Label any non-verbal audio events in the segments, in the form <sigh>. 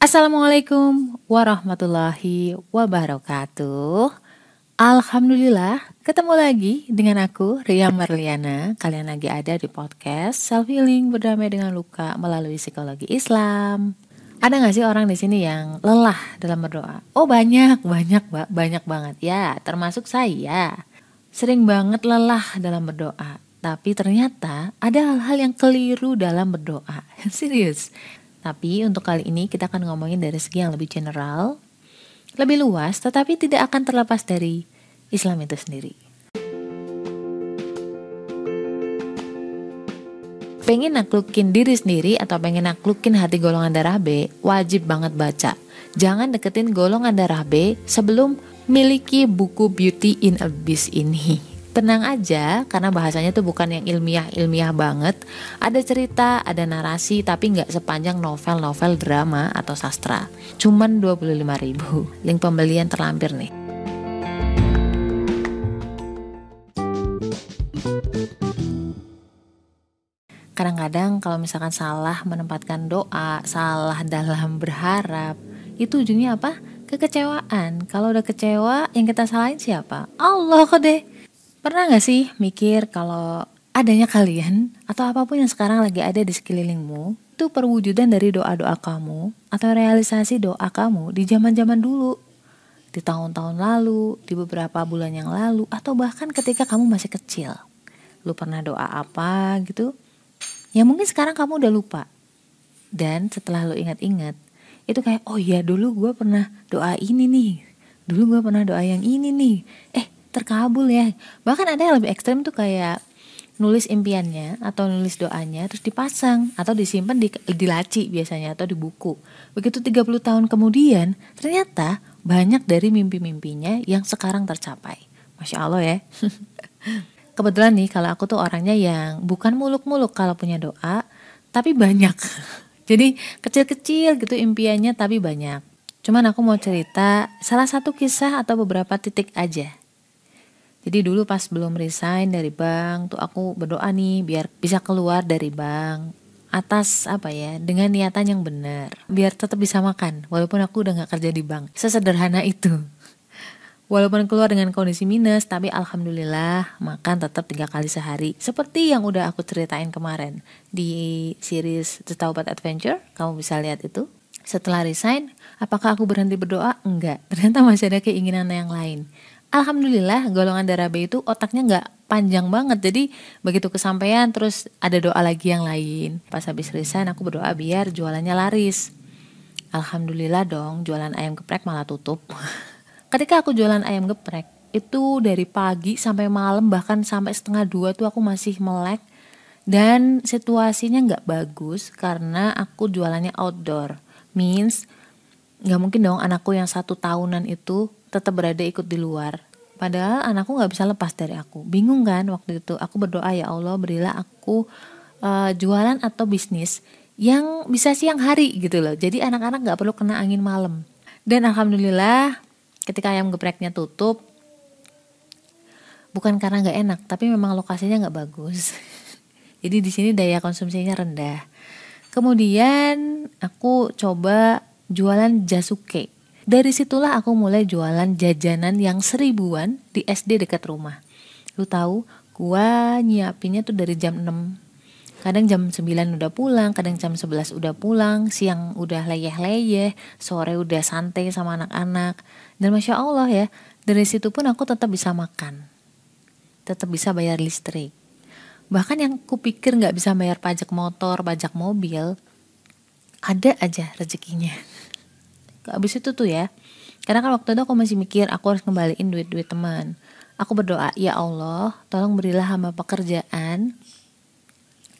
Assalamualaikum warahmatullahi wabarakatuh. Alhamdulillah, ketemu lagi dengan aku Ria Marliana. Kalian lagi ada di podcast Self Healing Berdamai dengan Luka melalui psikologi Islam. Ada gak sih orang di sini yang lelah dalam berdoa? Oh banyak, banyak, banyak banget. Ya, termasuk saya. Sering banget lelah dalam berdoa. Tapi ternyata ada hal-hal yang keliru dalam berdoa. <laughs> Serius. Tapi untuk kali ini kita akan ngomongin dari segi yang lebih general, lebih luas, tetapi tidak akan terlepas dari Islam itu sendiri. Pengen naklukin diri sendiri atau pengen naklukin hati golongan darah B, wajib banget baca. Jangan deketin golongan darah B sebelum miliki buku Beauty in Abyss ini tenang aja karena bahasanya tuh bukan yang ilmiah-ilmiah banget. Ada cerita, ada narasi tapi nggak sepanjang novel-novel drama atau sastra. Cuman 25 ribu. Link pembelian terlampir nih. Kadang-kadang kalau misalkan salah menempatkan doa, salah dalam berharap, itu ujungnya apa? Kekecewaan. Kalau udah kecewa, yang kita salahin siapa? Allah kok deh Pernah gak sih mikir kalau adanya kalian atau apa pun yang sekarang lagi ada di sekelilingmu itu perwujudan dari doa-doa kamu atau realisasi doa kamu di zaman-zaman dulu, di tahun-tahun lalu, di beberapa bulan yang lalu, atau bahkan ketika kamu masih kecil. Lu pernah doa apa gitu? Ya mungkin sekarang kamu udah lupa. Dan setelah lu ingat-ingat, itu kayak, oh iya dulu gue pernah doa ini nih. Dulu gue pernah doa yang ini nih. Eh terkabul ya bahkan ada yang lebih ekstrem tuh kayak nulis impiannya atau nulis doanya terus dipasang atau disimpan di, di laci biasanya atau di buku. Begitu 30 tahun kemudian ternyata banyak dari mimpi-mimpinya yang sekarang tercapai. Masya Allah ya. <laughs> Kebetulan nih kalau aku tuh orangnya yang bukan muluk-muluk kalau punya doa, tapi banyak. <laughs> Jadi kecil-kecil gitu impiannya tapi banyak. Cuman aku mau cerita salah satu kisah atau beberapa titik aja jadi dulu pas belum resign dari bank tuh aku berdoa nih biar bisa keluar dari bank atas apa ya dengan niatan yang benar biar tetap bisa makan walaupun aku udah nggak kerja di bank. Sesederhana itu. Walaupun keluar dengan kondisi minus tapi alhamdulillah makan tetap tiga kali sehari. Seperti yang udah aku ceritain kemarin di series The Taubat Adventure kamu bisa lihat itu. Setelah resign apakah aku berhenti berdoa? Enggak. Ternyata masih ada keinginan yang lain Alhamdulillah golongan darah B itu otaknya nggak panjang banget. Jadi begitu kesampaian terus ada doa lagi yang lain. Pas habis resign aku berdoa biar jualannya laris. Alhamdulillah dong jualan ayam geprek malah tutup. <laughs> Ketika aku jualan ayam geprek itu dari pagi sampai malam bahkan sampai setengah dua tuh aku masih melek. Dan situasinya nggak bagus karena aku jualannya outdoor. Means nggak mungkin dong anakku yang satu tahunan itu tetap berada ikut di luar. Padahal anakku nggak bisa lepas dari aku. Bingung kan waktu itu? Aku berdoa ya Allah berilah aku uh, jualan atau bisnis yang bisa siang hari gitu loh. Jadi anak-anak nggak perlu kena angin malam. Dan alhamdulillah ketika ayam gepreknya tutup bukan karena nggak enak tapi memang lokasinya nggak bagus. <laughs> Jadi di sini daya konsumsinya rendah. Kemudian aku coba jualan jasuke dari situlah aku mulai jualan jajanan yang seribuan di SD dekat rumah. Lu tahu, gua nyiapinnya tuh dari jam 6 kadang jam 9 udah pulang, kadang jam 11 udah pulang, siang udah leyeh-leyeh, sore udah santai sama anak-anak. Dan Masya Allah ya, dari situ pun aku tetap bisa makan. Tetap bisa bayar listrik. Bahkan yang kupikir nggak bisa bayar pajak motor, pajak mobil, ada aja rezekinya abis itu tuh ya karena kan waktu itu aku masih mikir aku harus kembaliin duit-duit teman. Aku berdoa ya Allah tolong berilah hamba pekerjaan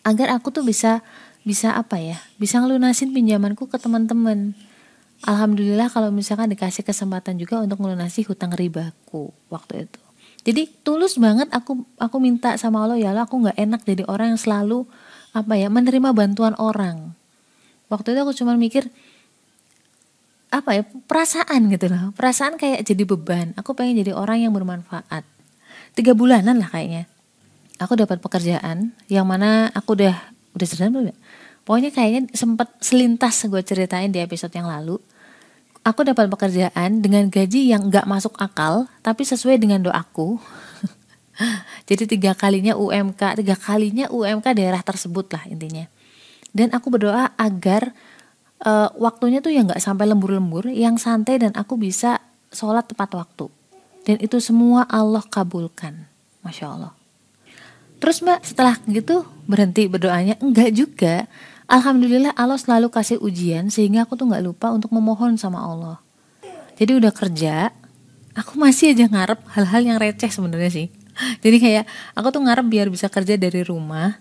agar aku tuh bisa bisa apa ya bisa ngelunasin pinjamanku ke teman-teman. Alhamdulillah kalau misalkan dikasih kesempatan juga untuk melunasi hutang ribaku waktu itu. Jadi tulus banget aku aku minta sama Allah ya Allah aku nggak enak jadi orang yang selalu apa ya menerima bantuan orang. Waktu itu aku cuma mikir apa ya perasaan gitu loh. Perasaan kayak jadi beban. Aku pengen jadi orang yang bermanfaat. Tiga bulanan lah kayaknya. Aku dapat pekerjaan yang mana aku udah udah cerita belum ya? Pokoknya kayaknya sempat selintas gue ceritain di episode yang lalu. Aku dapat pekerjaan dengan gaji yang gak masuk akal tapi sesuai dengan doaku. <laughs> Jadi tiga kalinya UMK tiga kalinya UMK daerah tersebut lah intinya. Dan aku berdoa agar uh, waktunya tuh yang gak sampai lembur-lembur yang santai dan aku bisa sholat tepat waktu. Dan itu semua Allah kabulkan. Masya Allah. Terus mbak setelah gitu berhenti berdoanya? Enggak juga. Alhamdulillah Allah selalu kasih ujian sehingga aku tuh nggak lupa untuk memohon sama Allah. Jadi udah kerja, aku masih aja ngarep hal-hal yang receh sebenarnya sih. <laughs> Jadi kayak aku tuh ngarep biar bisa kerja dari rumah,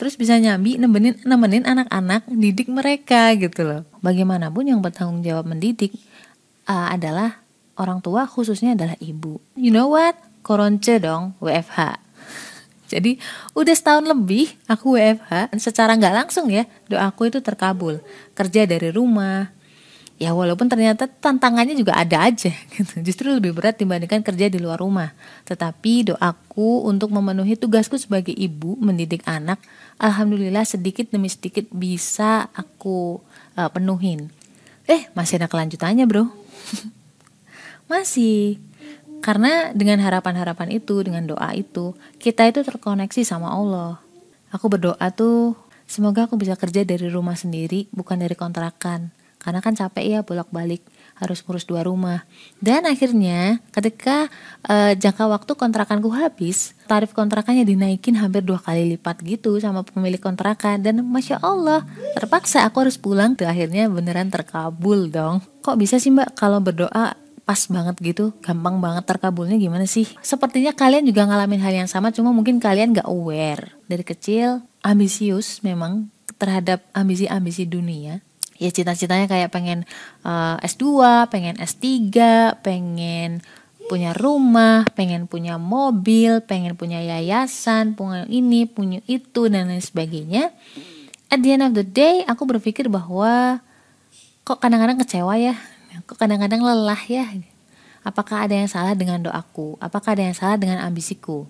terus bisa nyambi nemenin nemenin anak-anak didik mereka gitu loh. Bagaimanapun yang bertanggung jawab mendidik uh, adalah orang tua khususnya adalah ibu. You know what? Koronce dong WFH. Jadi udah setahun lebih aku WFH secara nggak langsung ya doaku itu terkabul kerja dari rumah ya walaupun ternyata tantangannya juga ada aja gitu. Justru lebih berat dibandingkan kerja di luar rumah. Tetapi doaku untuk memenuhi tugasku sebagai ibu mendidik anak alhamdulillah sedikit demi sedikit bisa aku uh, penuhin. Eh masih ada kelanjutannya bro? <laughs> Masih. Karena dengan harapan-harapan itu, dengan doa itu, kita itu terkoneksi sama Allah. Aku berdoa tuh, semoga aku bisa kerja dari rumah sendiri, bukan dari kontrakan. Karena kan capek ya bolak-balik, harus ngurus dua rumah. Dan akhirnya ketika uh, jangka waktu kontrakanku habis, tarif kontrakannya dinaikin hampir dua kali lipat gitu sama pemilik kontrakan. Dan masya Allah, terpaksa aku harus pulang. Tuh akhirnya beneran terkabul dong. Kok bisa sih mbak kalau berdoa pas banget gitu, gampang banget terkabulnya gimana sih? Sepertinya kalian juga ngalamin hal yang sama, cuma mungkin kalian gak aware. Dari kecil, ambisius memang terhadap ambisi-ambisi dunia. Ya cita-citanya kayak pengen uh, eh, S2, pengen S3, pengen punya rumah, pengen punya mobil, pengen punya yayasan, punya ini, punya itu, dan lain sebagainya. At the end of the day, aku berpikir bahwa kok kadang-kadang kecewa ya? Kok kadang-kadang lelah ya? Apakah ada yang salah dengan doaku? Apakah ada yang salah dengan ambisiku?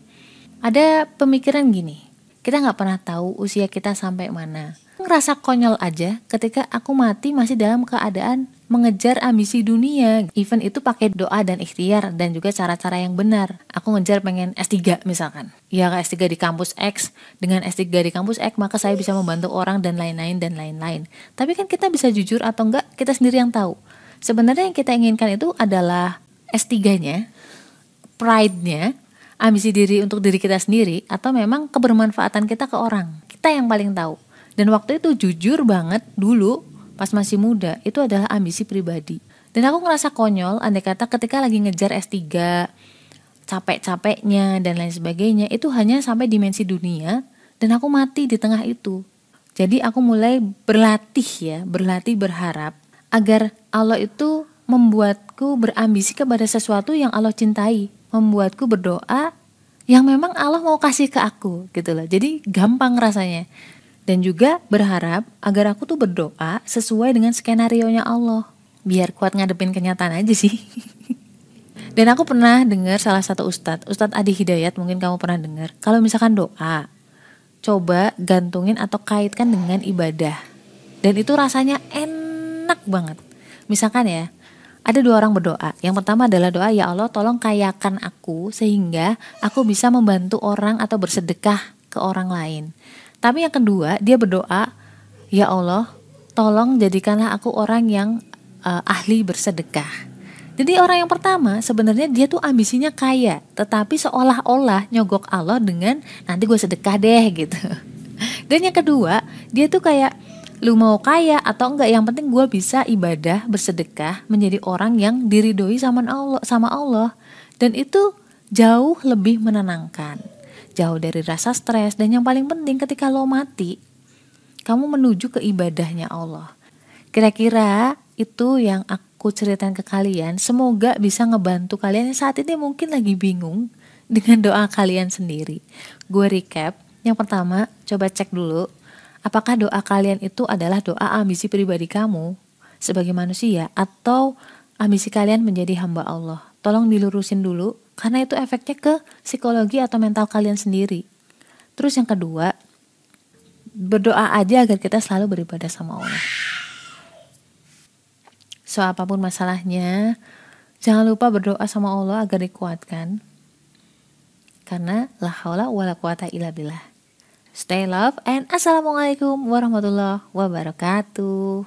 Ada pemikiran gini kita nggak pernah tahu usia kita sampai mana ngerasa konyol aja ketika aku mati masih dalam keadaan mengejar ambisi dunia. Even itu pakai doa dan ikhtiar dan juga cara-cara yang benar. Aku ngejar pengen S3 misalkan. Ya S3 di kampus X, dengan S3 di kampus X maka saya bisa membantu orang dan lain-lain dan lain-lain. Tapi kan kita bisa jujur atau enggak, kita sendiri yang tahu. Sebenarnya yang kita inginkan itu adalah S3-nya, pride-nya, ambisi diri untuk diri kita sendiri atau memang kebermanfaatan kita ke orang. Kita yang paling tahu. Dan waktu itu jujur banget dulu pas masih muda itu adalah ambisi pribadi. Dan aku ngerasa konyol andai kata ketika lagi ngejar S3 capek-capeknya dan lain sebagainya itu hanya sampai dimensi dunia dan aku mati di tengah itu. Jadi aku mulai berlatih ya, berlatih berharap agar Allah itu membuatku berambisi kepada sesuatu yang Allah cintai, membuatku berdoa yang memang Allah mau kasih ke aku gitu loh. Jadi gampang rasanya. Dan juga berharap agar aku tuh berdoa sesuai dengan skenario-nya Allah. Biar kuat ngadepin kenyataan aja sih. <laughs> Dan aku pernah dengar salah satu ustadz, Ustadz Adi Hidayat mungkin kamu pernah dengar. Kalau misalkan doa, coba gantungin atau kaitkan dengan ibadah. Dan itu rasanya enak banget Misalkan ya, ada dua orang berdoa. Yang pertama adalah doa, ya Allah tolong kayakan aku sehingga aku bisa membantu orang atau bersedekah ke orang lain. Tapi yang kedua, dia berdoa, ya Allah tolong jadikanlah aku orang yang uh, ahli bersedekah. Jadi orang yang pertama sebenarnya dia tuh ambisinya kaya, tetapi seolah-olah nyogok Allah dengan nanti gue sedekah deh gitu. Dan yang kedua, dia tuh kayak lu mau kaya atau enggak yang penting gue bisa ibadah bersedekah menjadi orang yang diridhoi sama Allah sama Allah. Dan itu jauh lebih menenangkan jauh dari rasa stres. Dan yang paling penting ketika lo mati kamu menuju ke ibadahnya Allah. Kira-kira itu yang aku ceritain ke kalian. Semoga bisa ngebantu kalian yang saat ini mungkin lagi bingung dengan doa kalian sendiri. Gue recap. Yang pertama coba cek dulu Apakah doa kalian itu adalah doa ambisi pribadi kamu sebagai manusia atau ambisi kalian menjadi hamba Allah? Tolong dilurusin dulu karena itu efeknya ke psikologi atau mental kalian sendiri. Terus yang kedua, berdoa aja agar kita selalu beribadah sama Allah. So apa pun masalahnya, jangan lupa berdoa sama Allah agar dikuatkan. Karena la haula wala quwata illa billah. Stay love and assalamualaikum warahmatullahi wabarakatuh.